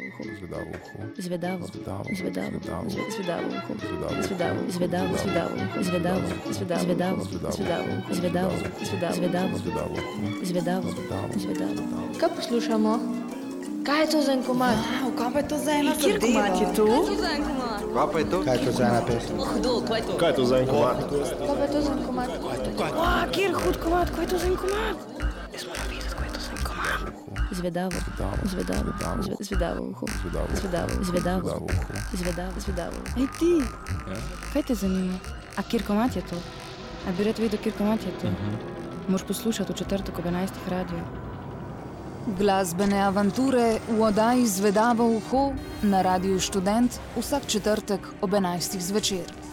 uho. Zvedavo uho. Zvedavo. Zvedavo. Zvedavo. Zvedavo. Zve- Zvedavo uho. Zvedavo. Zvedavo. Zvedavo. Zvedavo uho. Zvedavo. Zvedavo. Zvedavo. Zvedavo. Zvedavo. Zvedavo. Zvedavo uho. Zvedavo. Zvedavo. Zvedavo. Kaj poslušamo? Kaj je to za en komad? Wow, kaj pa je to za ena Kjer zadeva? komad je to? Kaj pa je to? Kaj je to za ena pesem? Kaj je to za en komad? Kaj pa je to za en komad? Wow, kjer hud komad, kaj je to za en komad? Zvedavo. Zvedavo. Zve- Zvedavo uho. Zvedavo. Zvedavo. Zvedavo. Zvedavo uho. Zvedavo. Zvedavo. Ej ti, kaj te zanima? A kjer komad je to? A bi rad vedel, kjer komad je to? Moš poslušati v četrtek ob 11. radio. Glasbene avanture v oddaji Zvedavo uho na Radiu Študent vsak četrtek ob 11. zvečer.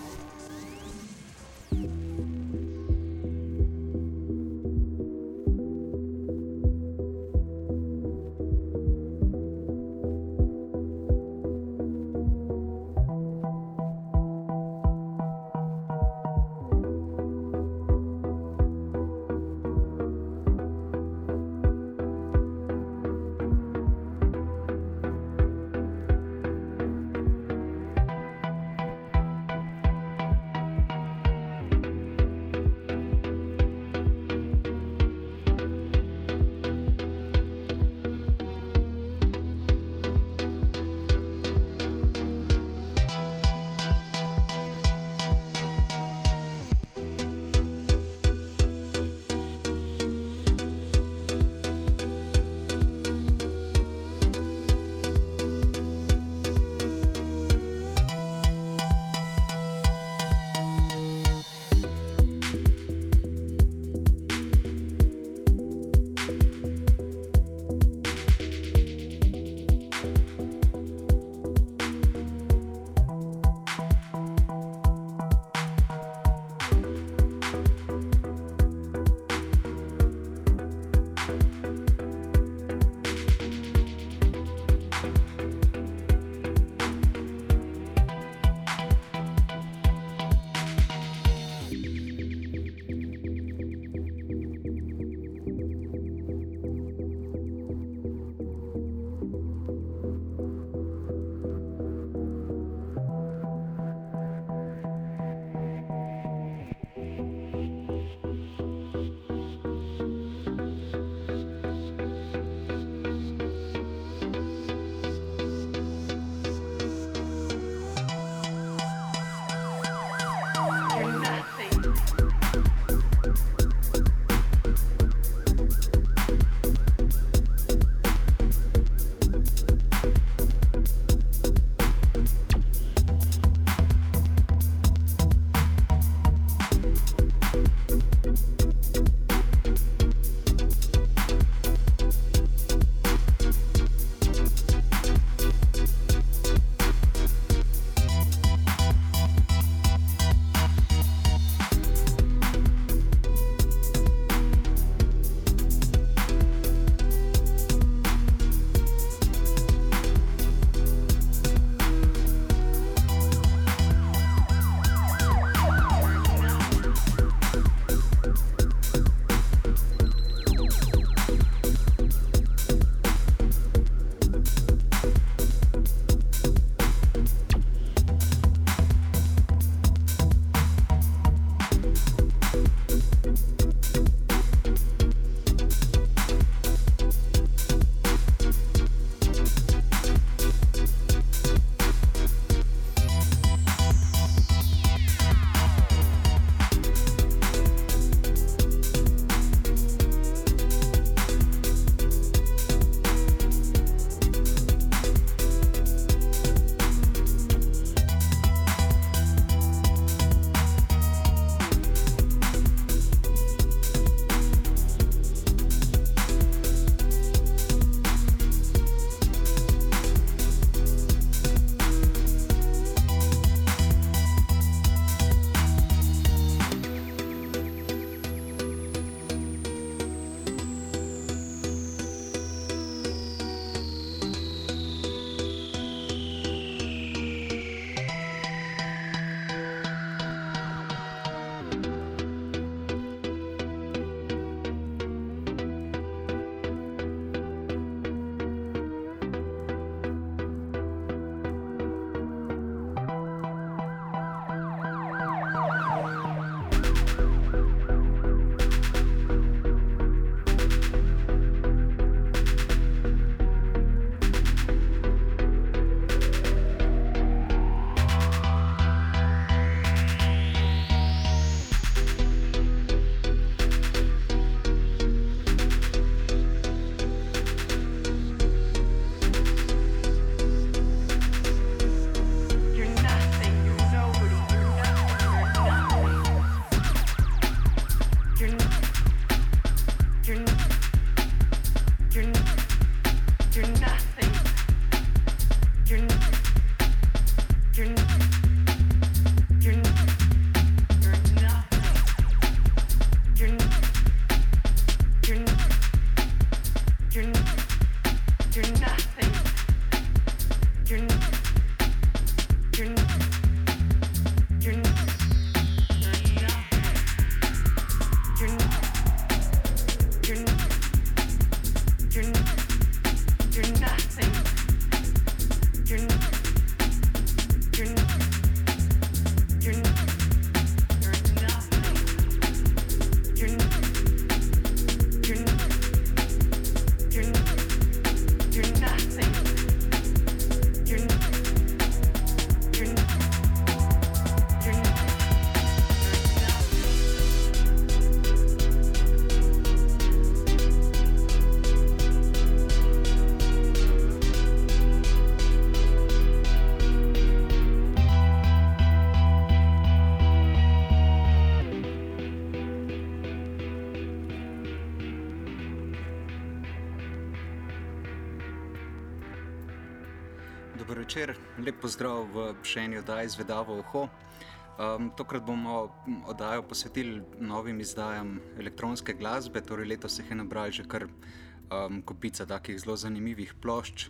Večer, lep pozdrav v še eni oddaji Zvedavo Oho. Um, tokrat bomo oddajo posvetili novim izdajam elektronske glasbe, torej letos se je nabrali že kar um, kopica takih zelo zanimivih plošč.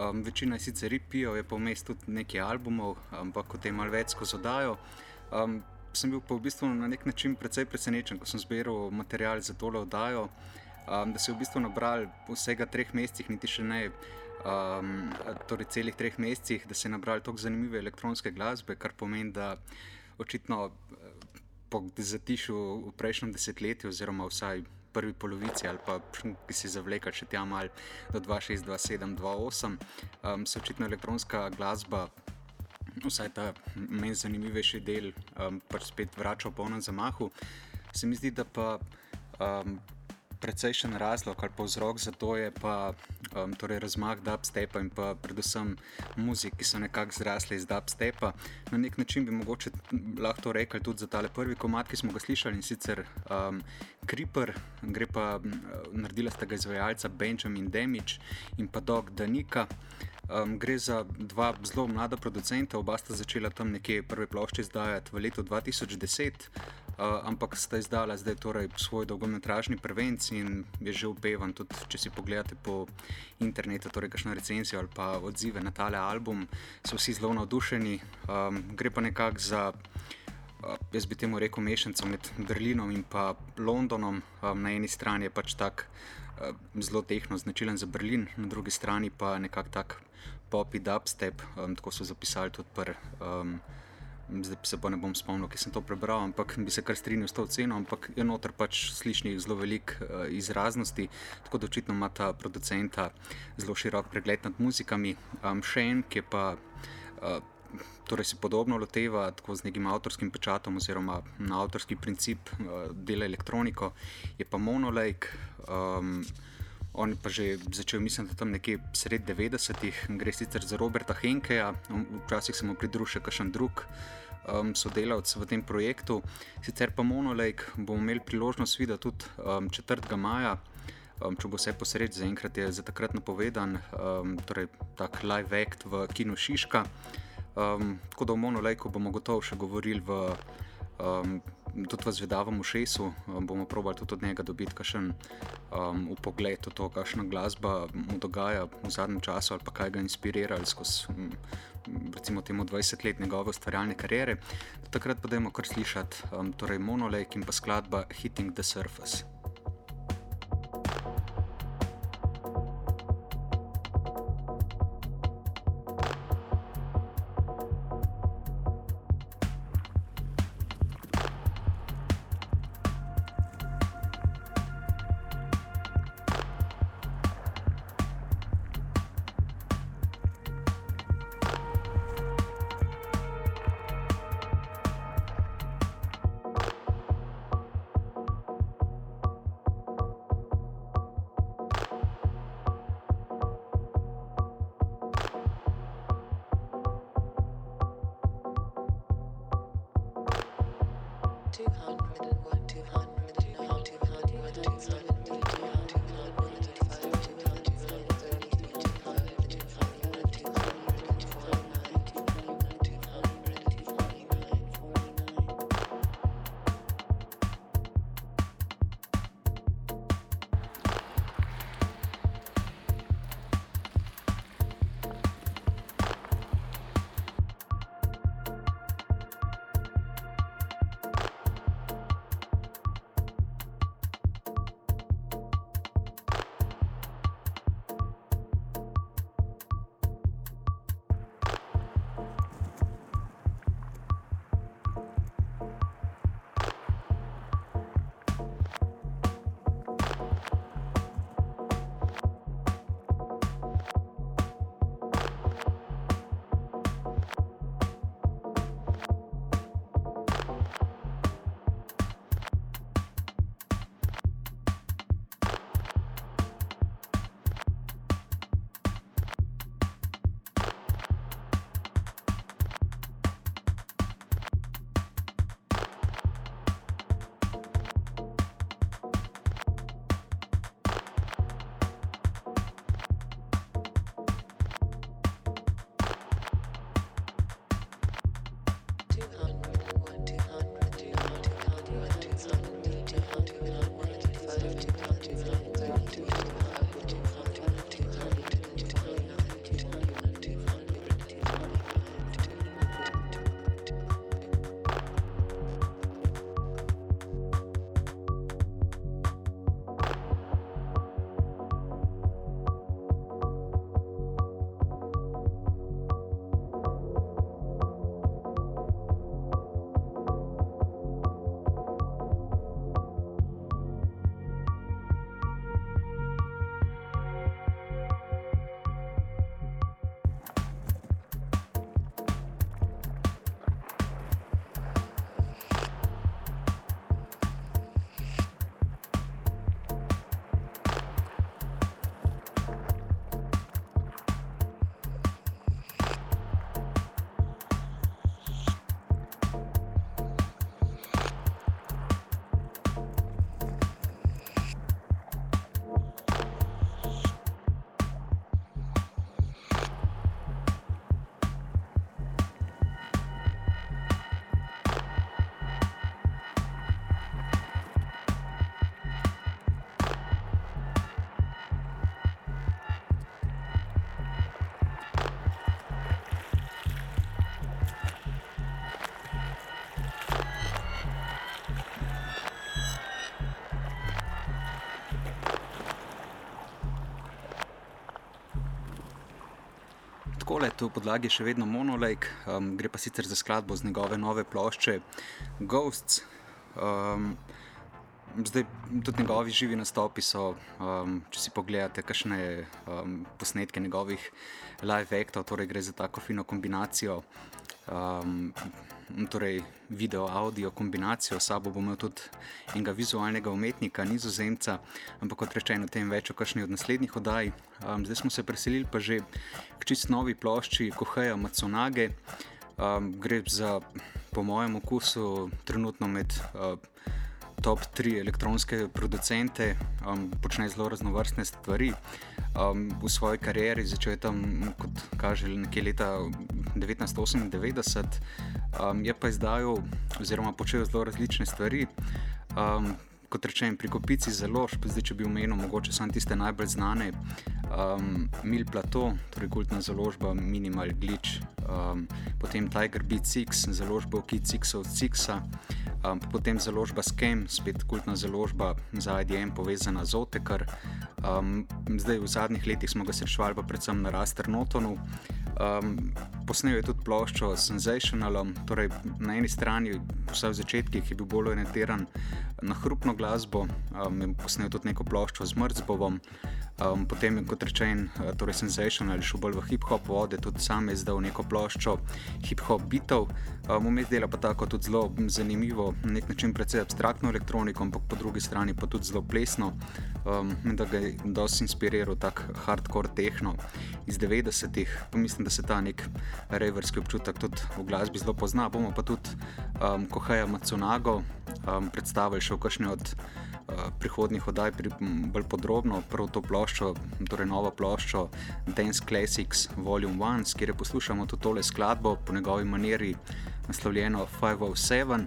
Um, večina sicer ripijo, je pa vmes tudi nekaj albumov, ampak o tem malo več skozi oddajo. Um, sem bil pa v bistvu na nek način precej presenečen, ko sem zbiral material za tole oddajo, um, da se je v bistvu nabral vsega treh mesecih, niti še ne. Um, torej, celih treh mesecih, da se je nabral tako zanimive elektronske glasbe, kar pomeni, da očitno po zatišu v prejšnjem desetletju, oziroma vsaj prvi polovici, ali pa ki si zavleka še tja mal do 2, 6, 2, 7, 2, 8, um, se očitno elektronska glasba. Vsaj ta meni zanimivejši del, um, pač spet vrača v polnem zamahu. Se mi zdi, da pa um, precejšen razlog ali pa vzrok za to je pa um, torej razmah dubstepa in pa predvsem muzik, ki so nekako zrasli iz dubstepa. Na nek način bi mogoče lahko rekli tudi za tale prvi komat, ki smo ga slišali in sicer um, Creeper, gre pa naredila sta ga izvajalca Benjamin Demič in pa Dog Danika. Um, gre za dva zelo mlada producenta, oba sta začela tam nekje prve plošče izdajati v letu 2010, uh, ampak sta izdala zdaj torej svoj dolgometražni prvenc in je že upevan. Tudi če si pogledate po internetu, torej kakšno recenzijo ali pa odzive na tale album, so vsi zelo navdušeni. Um, gre pa nekako za. Uh, jaz bi temu rekel mešanico med Berlinom in pa Londonom. Na eni strani je pač tak uh, zelo tehno značilen za Berlin, na drugi strani pa nekako tak popi dubstep, um, tako so zapisali tudi pri. Um, zdaj se pa ne bom spomnil, ki sem to prebral, ampak bi se kar strinjal s to oceno. Ampak je noter pač slišnih zelo velik uh, izraznosti, tako da očitno ima ta producenta zelo širok pregled nad muzikami. Um, še en, ki pa. Uh, Torej, se podobno loteva tako z nekim avtorskim pečatom, oziroma na avtorski princip uh, dela elektroniko, je pa Monolake. Um, On pa že začel, mislim, da tam nekje sred 90-ih, gre sicer za Roberta Henkeja, včasih se mu pridruži še kakšen drug um, sodelavec v tem projektu. Sicer pa Monolake bomo imeli priložnost videti tudi um, 4. maja. Um, če bo vse posred, zaenkrat je za takrat napovedan, um, torej tak live act v Kinu Šiška. Um, tako da o Monolakeu bomo gotovo še govorili v um, tudi v zvedavem ušesu, um, bomo probali tudi od njega dobiti kakšen um, pogled v to, kakšna glasba mu dogaja v zadnjem času ali pa kaj ga inspirira skozi um, recimo temu 20 let njegove ustvarjalne kariere. Takrat pa dajmo kar slišati um, torej Monolake in pa skladba Hitting the Surface. 200. tako le, to v podlagi še vedno monolake, um, gre pa sicer za skladbo z njegove nove plošče Ghosts. Um, zdaj, tudi njegovi živi nastopi so, um, če si pogledate, kakšne um, posnetke njegovih live actov, torej gre za tako fino kombinacijo. Um, torej, video, audio kombinacijo, sabo bomo tudi enega vizualnega umetnika, nizozemca, ampak kot rečeno, tem več o kakšni od naslednjih oddaj. Um, zdaj smo se preselili pa že k čist novi plošči Koheja Maconage. Um, gre za, po mojem okusu, trenutno med uh, top 3 elektronske producente, um, počne zelo raznovrstne stvari. Um, v svoji karieri začel je tam, kot kaže, nekje leta 1998, um, je pa izdajal oziroma počel zelo različne stvari. Um, kot rečem, pri kopici zelo, zdaj če bi omenil, mogoče samo tiste najbolj znane. Um, Mil Plato, torej kultna založba Minimal Glitch, um, potem Tiger Six, založba Six of Sixa, um, potem založba Scam, spet kultna založba za IDM povezana z Otekar. Um, zdaj v zadnjih letih smo ga srečevali pa predvsem na Raster Notonu. Um, posnel je tudi ploščo s Sensationalom, torej na eni strani, vsaj v začetkih, je bil bolj orientiran na hrupno glasbo, um, posnel tudi neko ploščo z Mrzbovom. Um, potem, kot rečen, torej Sensational, šel bolj v hip-hop vode, tudi sam je zdal neko ploščo hip-hop bitov. Um, Vmes dela pa tako tudi zelo zanimivo, na nek način precej abstraktno elektroniko, ampak po drugi strani pa tudi zelo plesno. Um, da ga je dosti inspiriral tak hardcore tehno iz 90-ih. Mislim, da se ta nek reverski občutek tudi v glasbi zelo pozna. Bomo pa tudi um, Koheja Maconago um, predstavili še v kakšni od prihodnih oddaj pri, bolj podrobno, prav to ploščo, torej novo ploščo Dance Classics Volume 1, kjer poslušamo tudi tole skladbo po njegovi maniri, naslovljeno 507.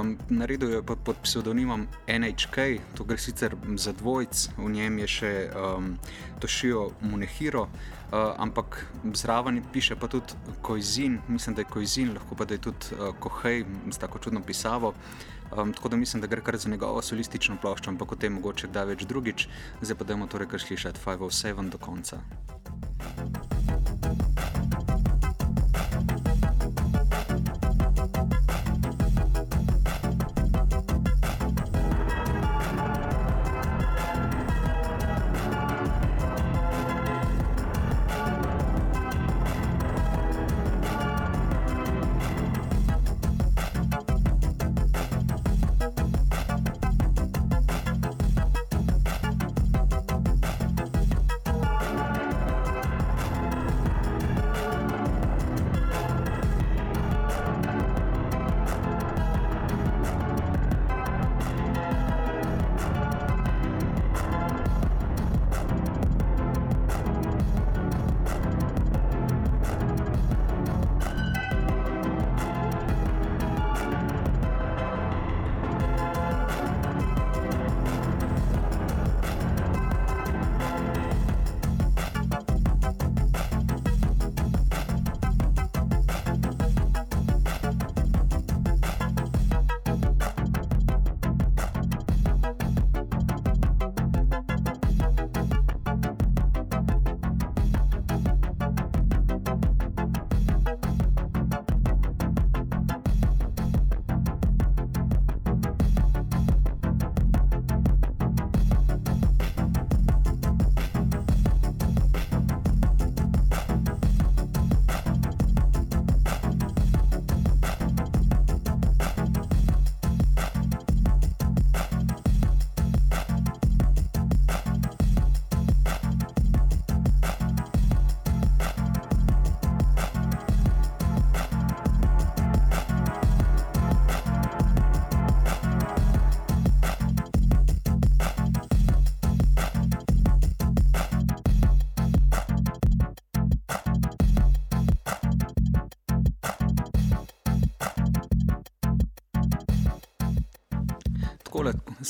Um, naredil je pod, pod psevdonimom NHK, to gre sicer za dvojc, v njem je še um, Tošijo Munehiro. Uh, ampak zraven piše pa tudi Koizin, mislim, da je Koizin, lahko pa da je tudi uh, Kohej, z tako čudno pisavo. Um, tako da mislim, da gre kar za njegovo solistično ploščo, ampak o tem mogoče kdaj več drugič. Zdaj pa dajmo torej kar slišati 507 do konca.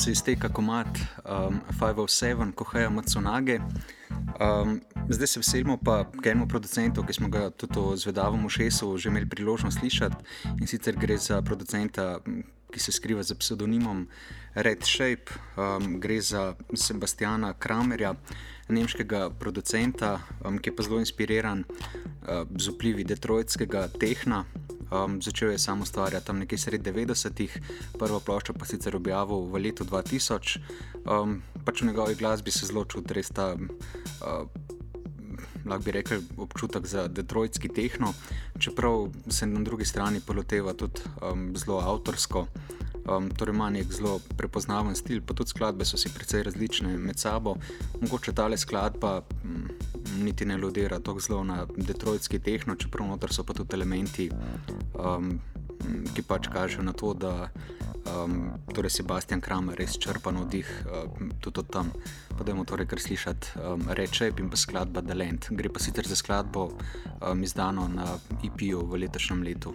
Se izteka komat um, 507, Koheja Maconage. Um, zdaj se veselimo pa k enemu producentu, ki smo ga tudi v Zvedavom Šesu že imeli priložnost slišati. In sicer gre za producenta, ki se skriva za psevdonimom Red Shape. Um, gre za Sebastiana Kramerja, nemškega producenta, um, ki je pa zelo inspiriran uh, z vplivi detroitskega tehna. Um, začel je samo ustvarjati tam nekje sredi 90-ih, prvo ploščo pa sicer objavil v letu 2000. Um, pač v njegovi glasbi se zelo čuti res ta. Uh, Lahko bi rekel, občutek za detroitski tehno, čeprav se na drugi strani poloteva tudi um, zelo avtorsko, um, torej ima nek zelo prepoznaven stil, pa tudi skladbe so si precej različne med sabo. Mogoče ta skladba m, niti ne lodira tako zelo na detroitski tehno, čeprav noter so pa tudi elementi, um, ki pač kažejo na to, da um, torej Sebastian Kramer res črpa navdih um, tudi od tam. Pa da imamo torej kar slišati um, reče in pa skladba The Land. Gre pa sicer za skladbo um, izdano na IP-ju v letošnjem letu.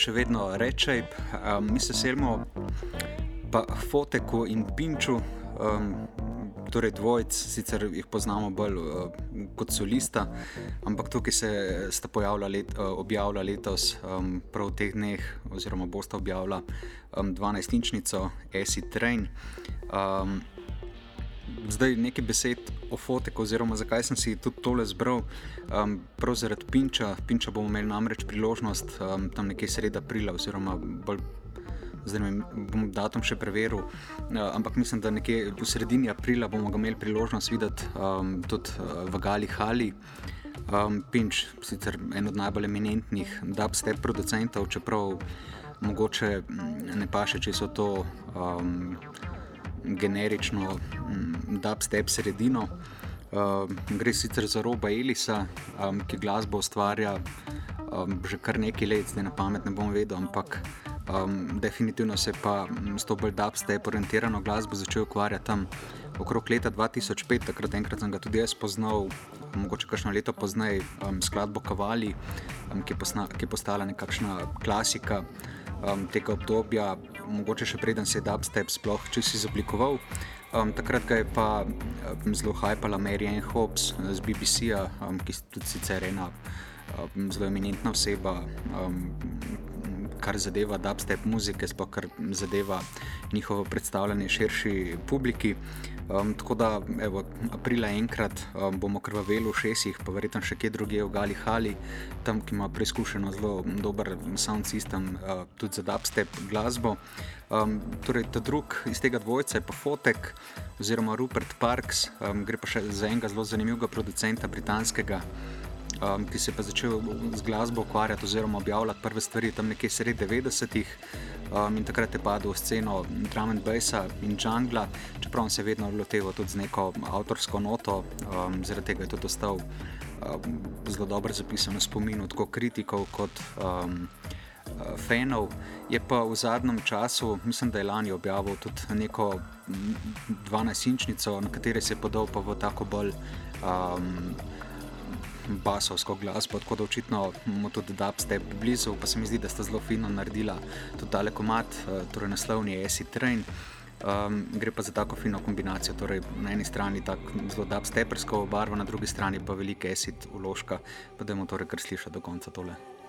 Še vedno rečej, um, mi se selimo pa Foteku in Pinču, um, torej dvojc, sicer jih poznamo bolj uh, kot solista, ampak tukaj se sta pojavila let, uh, objavila letos, um, prav v teh dneh, oziroma bosta objavila um, 12-inčnico Acid Train. Um, zdaj nekaj besed o foteku, oziroma zakaj sem si tudi tole zbral. Um, prav zaradi Pinča. Pinča bomo imeli namreč priložnost um, tam nekje sredi aprila, oziroma bolj. Zdaj ne bom datum še preveril, uh, ampak mislim, da nekje v sredini aprila bomo imeli priložnost videti um, tudi uh, v Gali Hali. Um, Pinč, sicer en od najbolj eminentnih dubstep producentov, čeprav mogoče ne paše, če so to. Um, generično mm, dubstep sredino. Uh, gre sicer za roba Elisa, um, ki glasbo ustvarja um, že kar nekaj let, zdaj na pamet ne bom vedel, ampak um, definitivno se pa s to bolj dubstep orientirano glasbo začel ukvarjati tam okrog leta 2005, takrat enkrat sem ga tudi jaz poznal, mogoče kakšno leto pozneje, um, skladbo Kavali, um, ki, ki je postala nekakšna klasika um, tega obdobja, mogoče še preden se je dubstep sploh čisto izoblikoval. Um, takrat je pa um, zelo hajpala Mary Ann Hobbs z BBC-ja, um, ki je tudi sicer ena um, zelo eminentna oseba. Um, Kar zadeva dubstep muzike, sploh kar zadeva njihovo predstavljanje širši publiki. Um, tako da, evo, aprila enkrat um, bomo krvaveli v šestih, pa verjetno še kje drugje v Gali Hali, tam, ki ima preizkušeno zelo dober sound system, uh, tudi za dubstep glasbo. Um, torej, ta drug iz tega dvojca je pa Fotek oziroma Rupert Parks, um, gre pa še za enega zelo zanimivega producenta britanskega um, ki se je začel z glasbo ukvarjati oziroma objavljati prve stvari tam nekje sredi 90-ih. Um, in takrat je padel v sceno drum and bassa in jungla, čeprav se je vedno loteval tudi z neko avtorsko noto, um, zaradi tega je tudi ostal um, zelo dobro zapisan v spominu tako kritikov kot um, uh, fanov. Je pa v zadnjem času, mislim, da je lani objavil tudi neko 12-inčnico, na kateri se je podal pa v tako bolj. Um, basovsko glasbo, tako da očitno mu tudi dubstep blizu, pa se mi zdi, da sta zelo fino naredila tudi tale komat, eh, torej naslovni Acid Train. Um, gre pa za tako fino kombinacijo, torej na eni strani tako zelo dubstepersko barvo, na drugi strani pa velike acid uložka, pa da mu torej kar slišati do konca tole.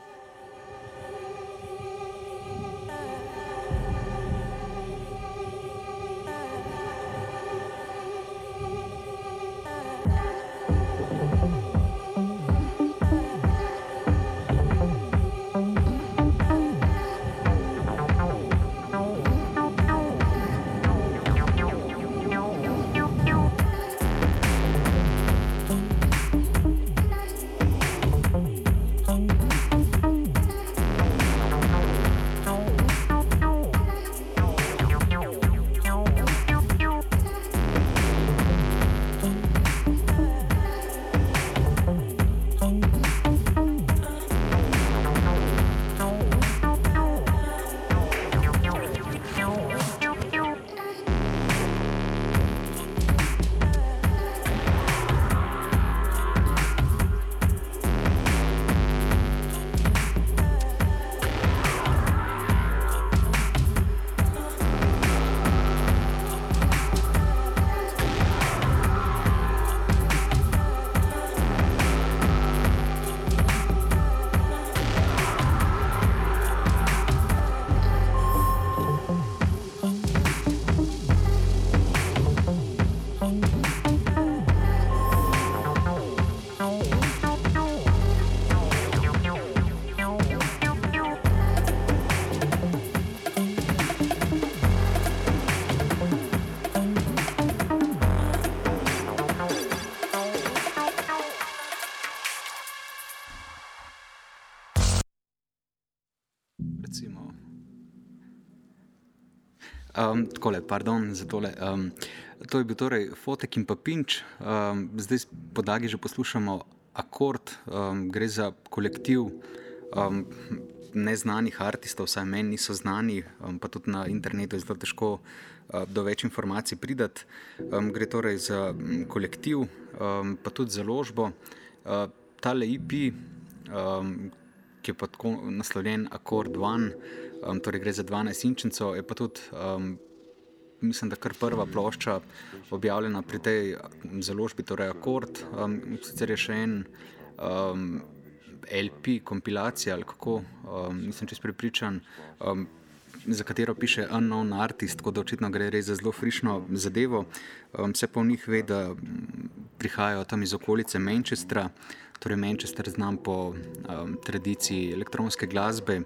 Um, takole, pardon za tole. Um, to je bil torej Fotek in Papinč. Um, zdaj podagi že poslušamo akord, um, gre za kolektiv um, neznanih artistov, vsaj meni niso znani, um, pa tudi na internetu je zelo težko uh, do več informacij pridati. Um, gre torej za kolektiv, um, pa tudi za ložbo. Uh, tale IP, um, ki je pa tako naslovljen Accord One, um, torej gre za 12 inčencov, je pa tudi. Um, Mislim, da kar prva plošča objavljena pri tej založbi, torej Akord. Um, sicer je še en um, LP, kompilacija ali kako, um, nisem čest prepričan, um, za katero piše Unknown Artist, tako da očitno gre res za zelo frišno zadevo. Um, se pa v njih ve, da prihajajo tam iz okolice Manchestra, torej Manchester znam po um, tradiciji elektronske glasbe,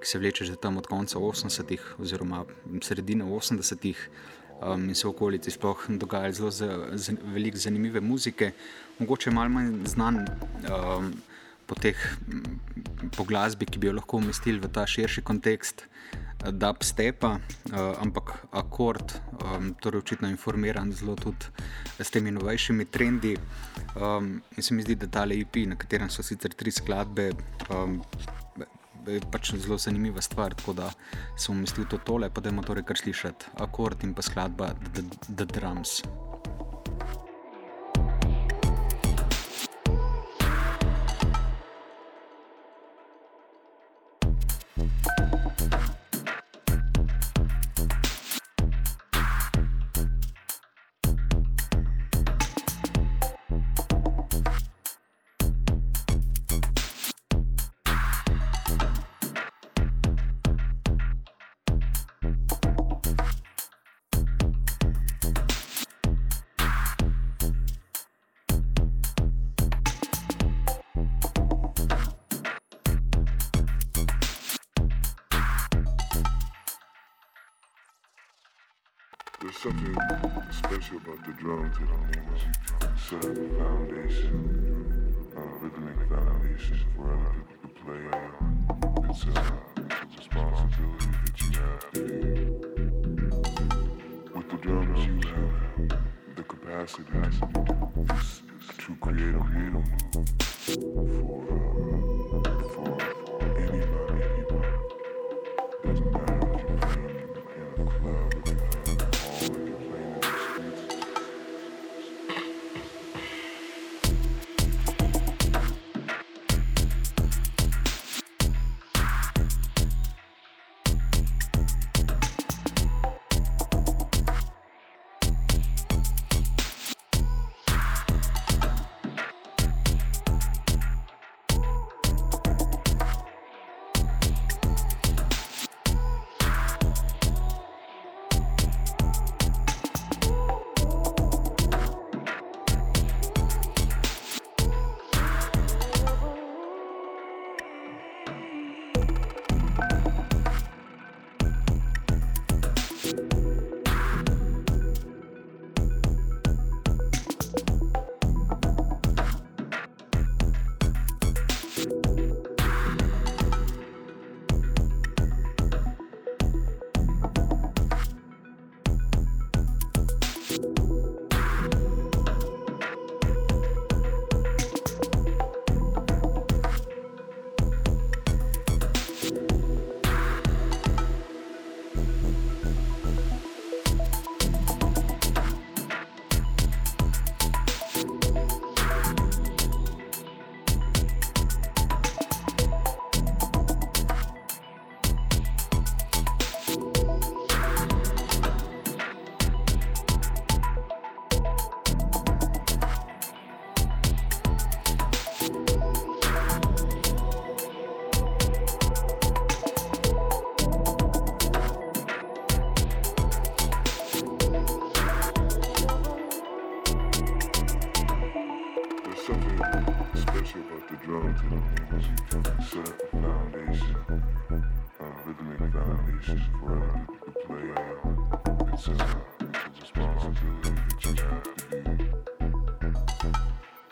ki se vleče že tam od konca 80-ih oziroma sredine 80-ih. Um, in se v okolici sploh dogaja zelo z, z, veliko zanimive muzike, mogoče malo manj znan um, po teh po glasbi, ki bi jo lahko umestili v ta širši kontekst dubstepa, uh, ampak akord, um, torej očitno informiran zelo tudi s temi novejšimi trendi. Um, in se mi zdi, da ta LEP, na katerem so sicer tri skladbe, um, pač zelo zanimiva stvar. Tako da sem umestil to tole, pa da imamo torej kar slišati akord in pa skladba The, the Drums.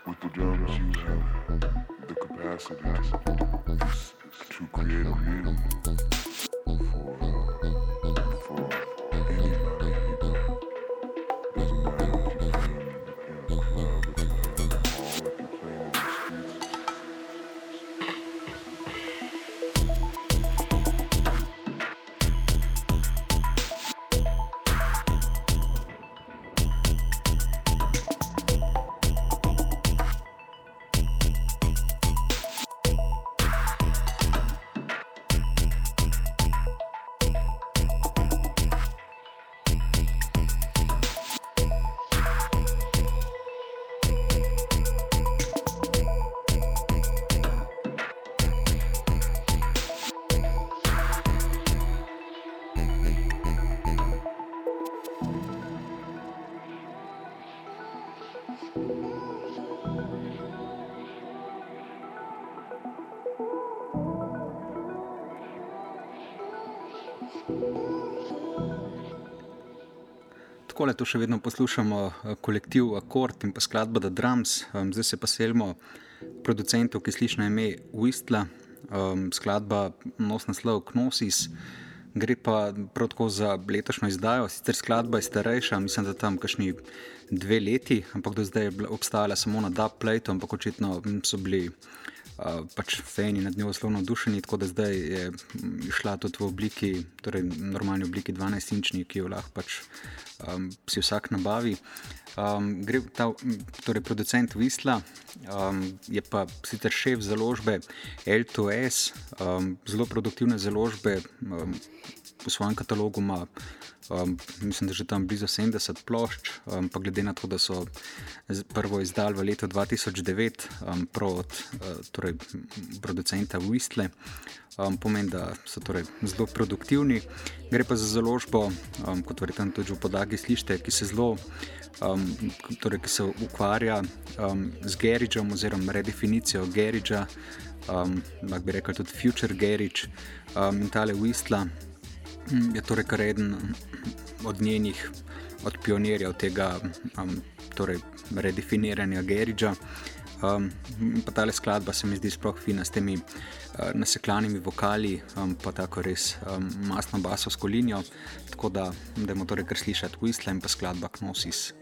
With the drums, you have the capacity to, create a room for, uh, Tako je, tu še vedno poslušamo eh, kolektiv Akord in pa skladbo The Drums, um, zdaj se pa selimo producentov, ki sliši na ime Whistla, um, skladba nos naslov Knosis. Gre pa prav tako za letošnjo izdajo, sicer skladba je starejša, mislim, da tam kašni dve leti, ampak do zdaj je obstajala samo na Dubplate, ampak očitno so bili pač fani nad njo zelo navdušeni, tako da zdaj je šla tudi v obliki, torej normalni obliki 12-inčni, ki jo lahko pač um, si vsak nabavi. Um, gre ta torej producent Visla, um, je pa sicer šef založbe L2S, um, zelo produktivne založbe, um, v svojem katalogu ima Um, mislim, da že tam blizu 70 plošč, um, pa glede na to, da so prvo izdali v letu 2009, um, od uh, torej, producenta Whistle, um, pomeni, da so torej, zelo produktivni. Gre pa za založbo, um, kot verjetno tudi v podagi slišite, ki se zelo. Um, torej, ki se ukvarja um, z Geridžom, oziroma redefinicijo Geridža, um, lahko bi rekel tudi Future Gerridge um, in tale Whistla, je torej kar eden od njenih, od pionirjev tega um, torej redefiniranja Geridža. Um, pa ta skladba se mi zdi sploh fina s temi uh, nasekljanimi vokali, um, pa tako res um, masno basovsko linijo. Tako da, da je motor kar slišati Whistler in pa skladba Knosis.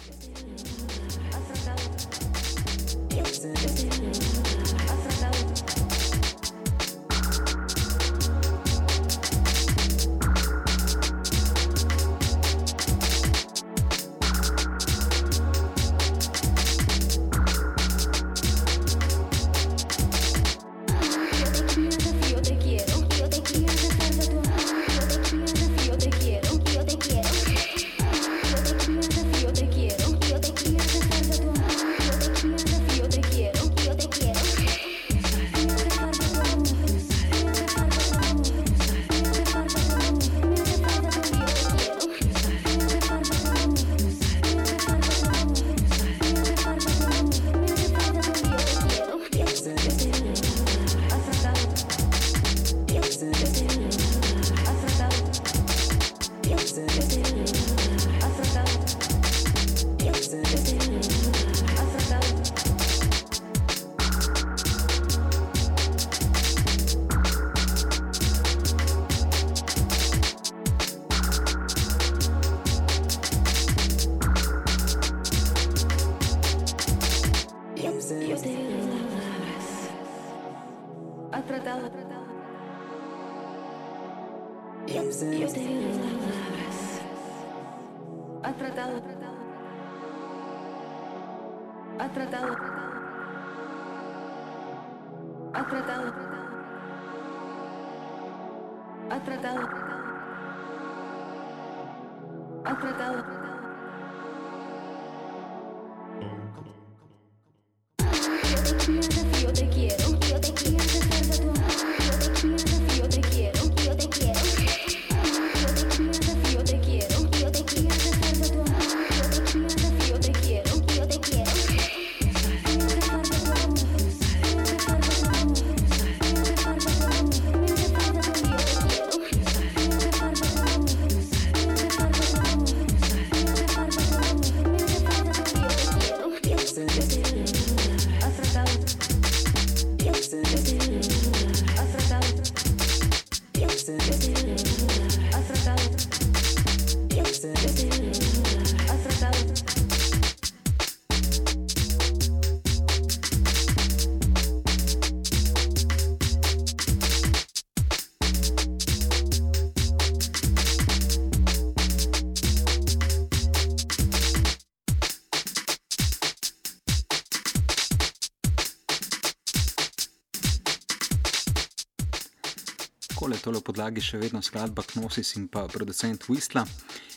Tole v podlagi še vedno skladba Knosis in pa producent Whistla.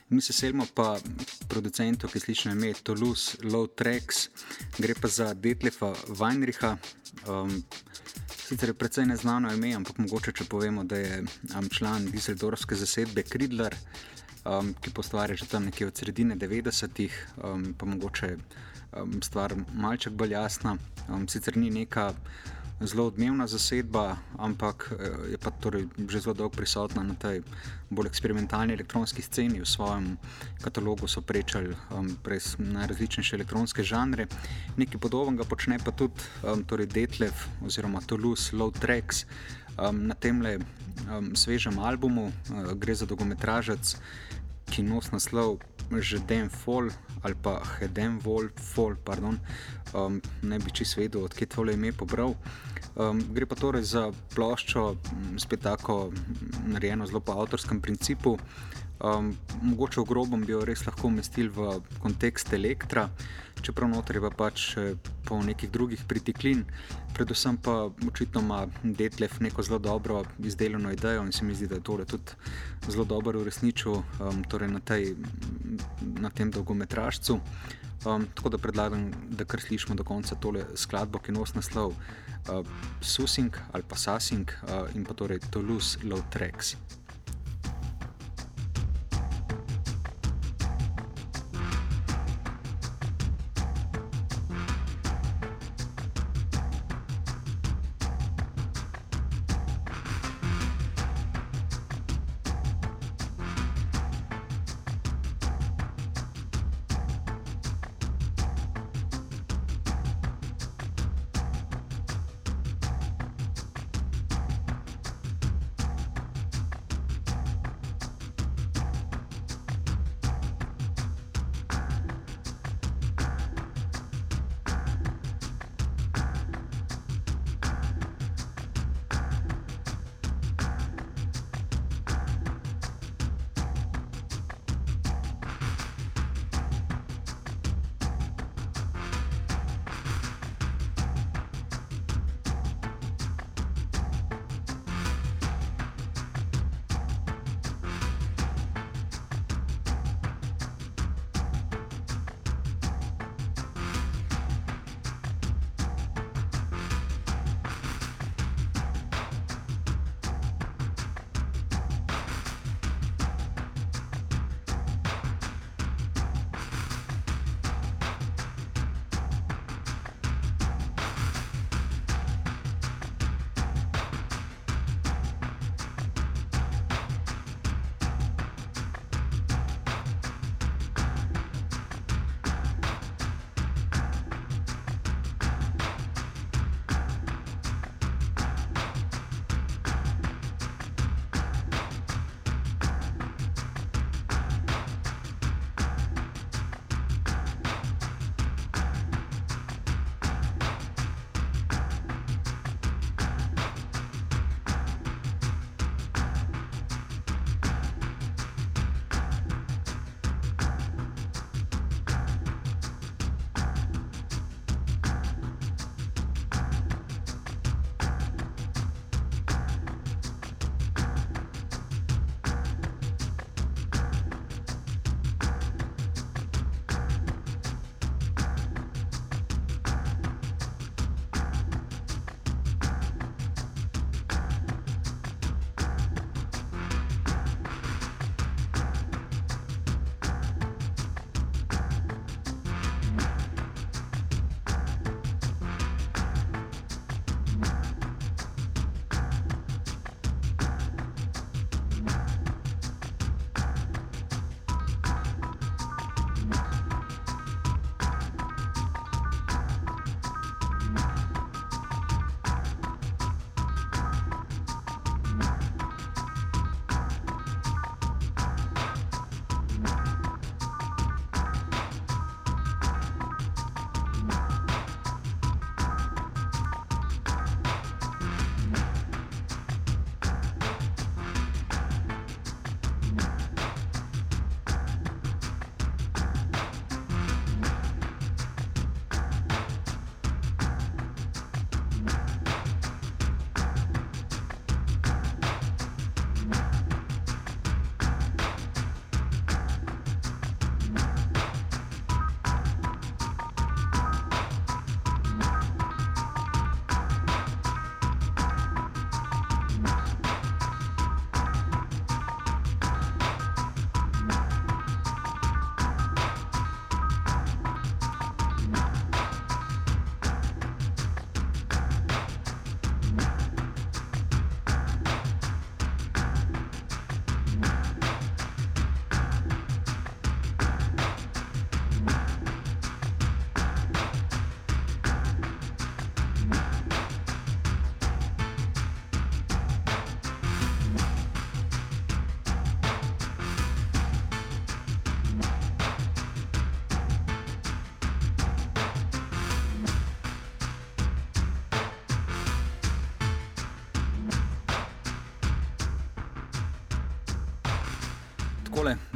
Mi se selimo pa producentu, ki sliši ime Toulouse Low Tracks, gre pa za Detlefa Weinricha. Um, sicer je precej neznano ime, ampak mogoče če povemo, da je um, član Dieseldorfske zasedbe Kridler, um, ki postvarja že tam nekje od sredine 90-ih, um, pa mogoče um, stvar malček bolj jasna. Um, sicer ni neka zelo odmevna zasedba, ampak uh, je pa torej že zelo dolgo prisotna na tej bolj eksperimentalni elektronski sceni. V svojem katalogu so prečali um, najrazličnejše elektronske žanre. Nekaj podobnega počne pa tudi um, torej Detlev oziroma Toulouse Low Tracks. Um, na tem le um, svežem albumu uh, gre za dolgometražec, ki nosi naslov Žeden Fall ali pa Heden Fall, pardon, um, ne bi čisto vedel, odkje tole ime pobral. Um, gre pa torej za ploščo, spet tako narejeno zelo po avtorskem principu. Um, mogoče v grobem bi jo res lahko umestili v kontekst elektra, čeprav noter je pa pač po nekih drugih pritiklin. Predvsem pa očitno ima Detlev neko zelo dobro izdelano idejo in se mi zdi, da je tole tudi zelo dobro uresničil um, torej na, tej, na tem dolgometražcu. Um, tako da predlagam, da kar slišimo do konca tole skladbo, ki nosi naslov uh, Susing ali pa Sassing uh, in pa torej Toulouse Low Tracks.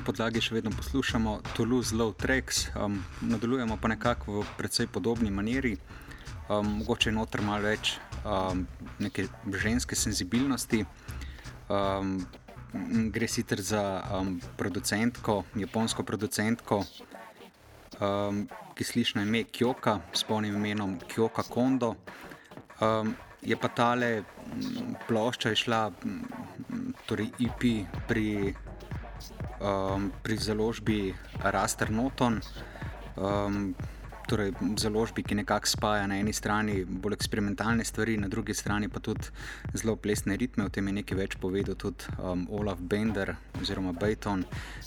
Podlagi še vedno poslušamo Toulouse Low Tracks, um, nadaljujemo pa nekako v precej podobni maniri, um, mogoče noter malo več um, neke ženske senzibilnosti. Um, gre sicer za um, producentko, japonsko producentko, um, ki sliši na ime Kyoka, s polnim imenom Kyoka Kondo. Um, je pa tale plošča išla, torej IP e pri um, pri založbi Raster Noton, um, torej založbi, ki nekako spaja na eni strani bolj eksperimentalne stvari, na drugi strani pa tudi zelo plesne ritme. O tem je nekaj več povedal tudi um, Olaf Bender oziroma Bejton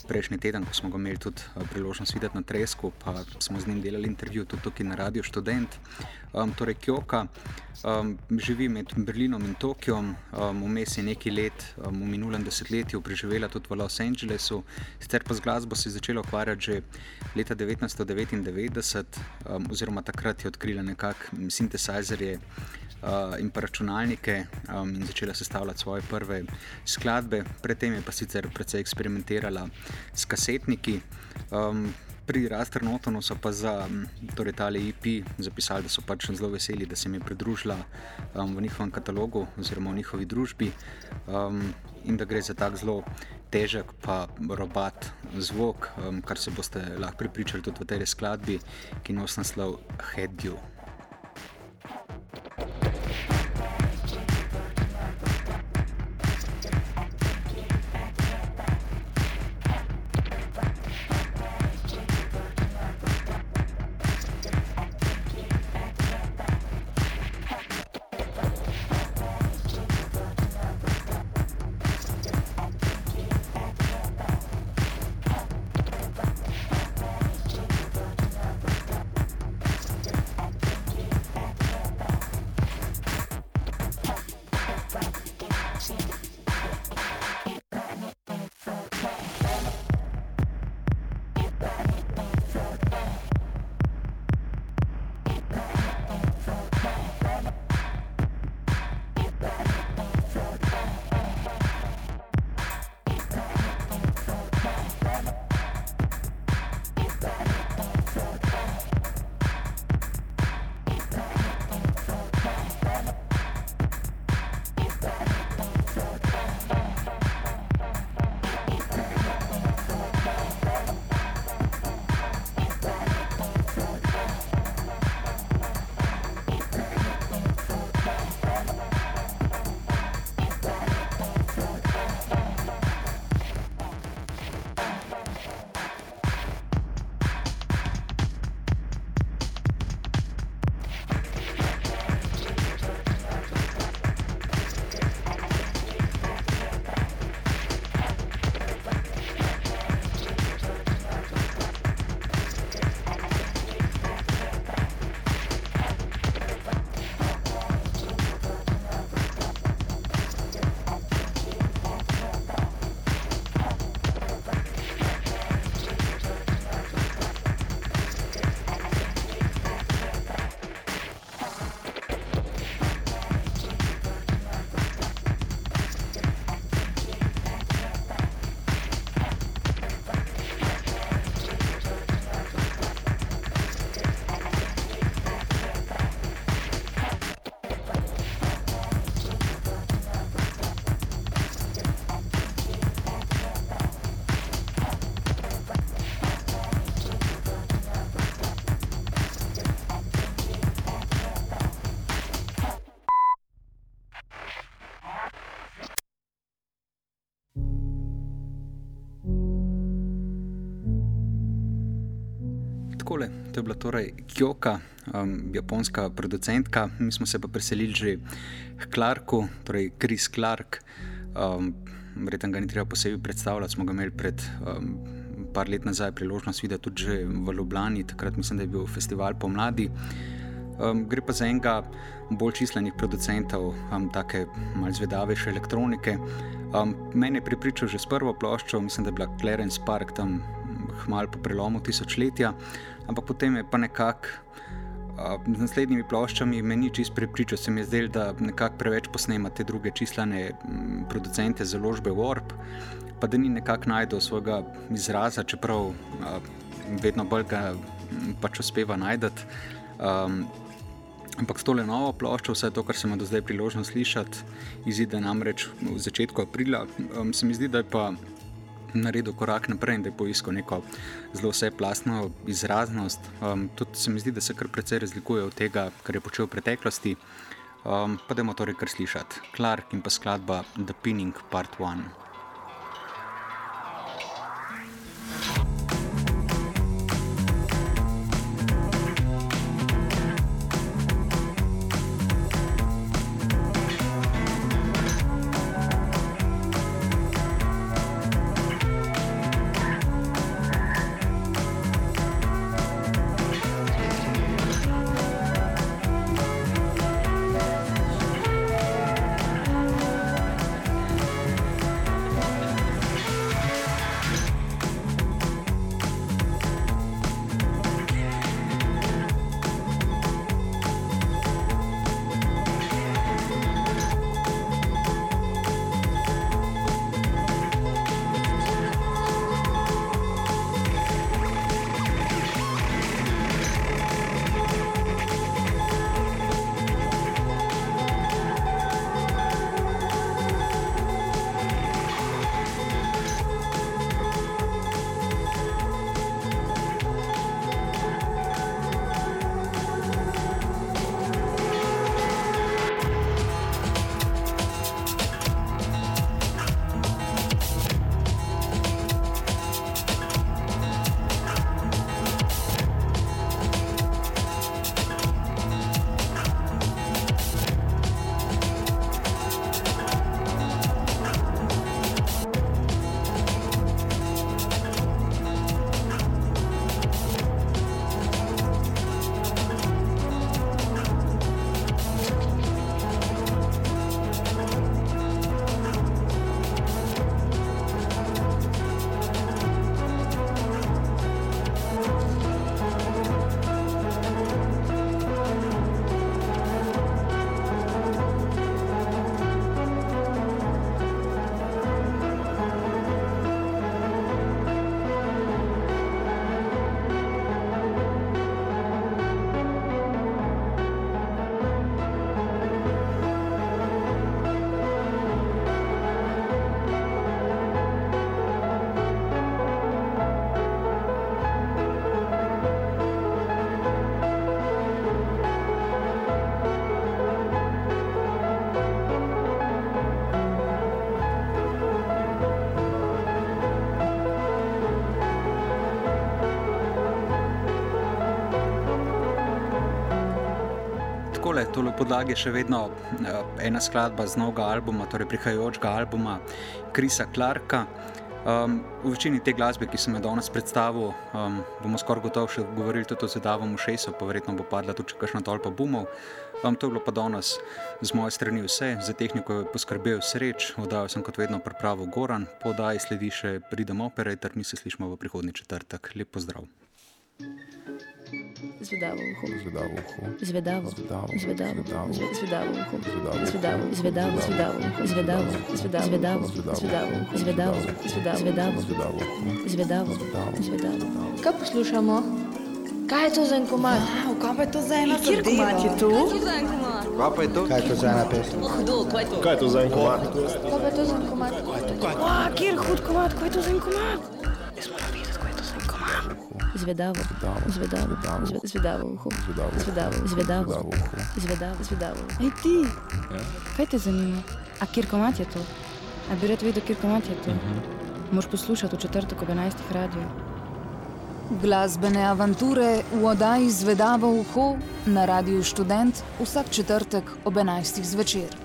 prejšnji teden, ko smo ga imeli tudi uh, priložnost videti na Tresku, pa smo z njim delali intervju tudi tukaj na Radio Student. Um, torej, Kjoka um, živi med Berlinom in Tokijem, um, vmes je nekaj let um, v minulem desetletju preživela tudi v Los Angelesu, sicer pa z glasbo se je začela ukvarjati že leta 1999, um, oziroma takrat je odkrila nekakšne sintesajzerje uh, in pa računalnike um, in začela sestavljati svoje prve skladbe, predtem je pa sicer precej eksperimentirala s kasetniki. Um, Pri Rasternotonu so pa za torej tale IP zapisali, da so pač zelo veseli, da se mi je pridružila um, v njihovem katalogu oziroma v njihovi družbi um, in da gre za tak zelo težek, pa robat zvok, um, kar se boste lahko pripričali tudi v tej skladbi, ki nosi naslov Head You. Takole. To je bila torej Kyoka, um, japonska producentka. Mi smo se pa preselili že k Clarku, torej Chris Clark. Um, Verjetno ga ni treba posebej predstavljati, smo ga imeli pred um, par let nazaj priložnost videti tudi v Ljubljani, takrat mislim, da je bil festival pomladi. Um, gre pa za enega bolj čislenih producentov, um, tako malce zvedavejše elektronike. Um, mene je pripričal že s prvo ploščo, mislim, da je bila Clarence Park tam hmal po prelomu tisočletja ampak potem je pa nekako z naslednjimi ploščami meni čist prepričal, se mi je zdelo, da nekako preveč posnema te druge čislane producente založbe Warp. pa da ni nekako najdel svojega izraza, čeprav uh, vedno bolj ga pač uspeva najti. Um, ampak s tole novo ploščo, vse to, kar sem do zdaj priložnost slišati, izide namreč v začetku aprila, um, se mi zdi, da je pa naredil korak naprej in da je poiskal neko zelo vseplastno izraznost. Um, tudi se mi zdi, da se kar precej razlikuje od tega, kar je počel v preteklosti. Um, pa da imamo torej kar slišati. Clark in pa skladba The Pinning Part 1. takole, tole podlage še vedno uh, ena skladba z novega albuma, torej prihajajočega albuma Krisa Clarka. Um, v večini te glasbe, ki sem jo danes predstavil, um, bomo skoraj gotovo še govorili tudi o zadavom v šesu, pa verjetno bo padla tudi kakšna tolpa bumov. Um, to je bilo pa danes z moje strani vse, za tehniko je poskrbel sreč, oddajal sem kot vedno pripravo Goran, po oddaji sledi še Pridem Operator, mi se slišmo v prihodnji četrtek. Lep pozdrav! Zvedavo uho. Zvedavo uho. Zvedavo. Zvedavo. Zvedavo. Zvedavo. Zvedavo uho. Zvedavo. Zvedavo. Zvedavo. Zvedavo. Zvedavo. Zvedavo. Zvedavo. Zvedavo. Zvedavo. Zvedavo. Zvedavo uho. Zvedavo. Zvedavo. Kaj poslušamo? Kaj je to za en komad? Wow, kaj pa je to za ena Kjer komad je to? Kaj pa je to? Kaj je to za ena pesem? Kaj je to za en komad? Kaj pa je to za en komad? Wow, kjer hud komad, kaj je to za en komad? Zvedavo. Zvedavo. Zve- Zvedavo uho. Zvedavo. Zvedavo. Zvedavo. Zvedavo uho. Zvedavo. Zvedavo. Ej ti, kaj te zanima? A kjer komat je to? A bi rad vedel, kjer komat je to? Moš poslušati v četrtek ob 11. radio. Glasbene avanture v oddaji Zvedavo uho na Radiu Študent vsak četrtek ob 11. zvečer.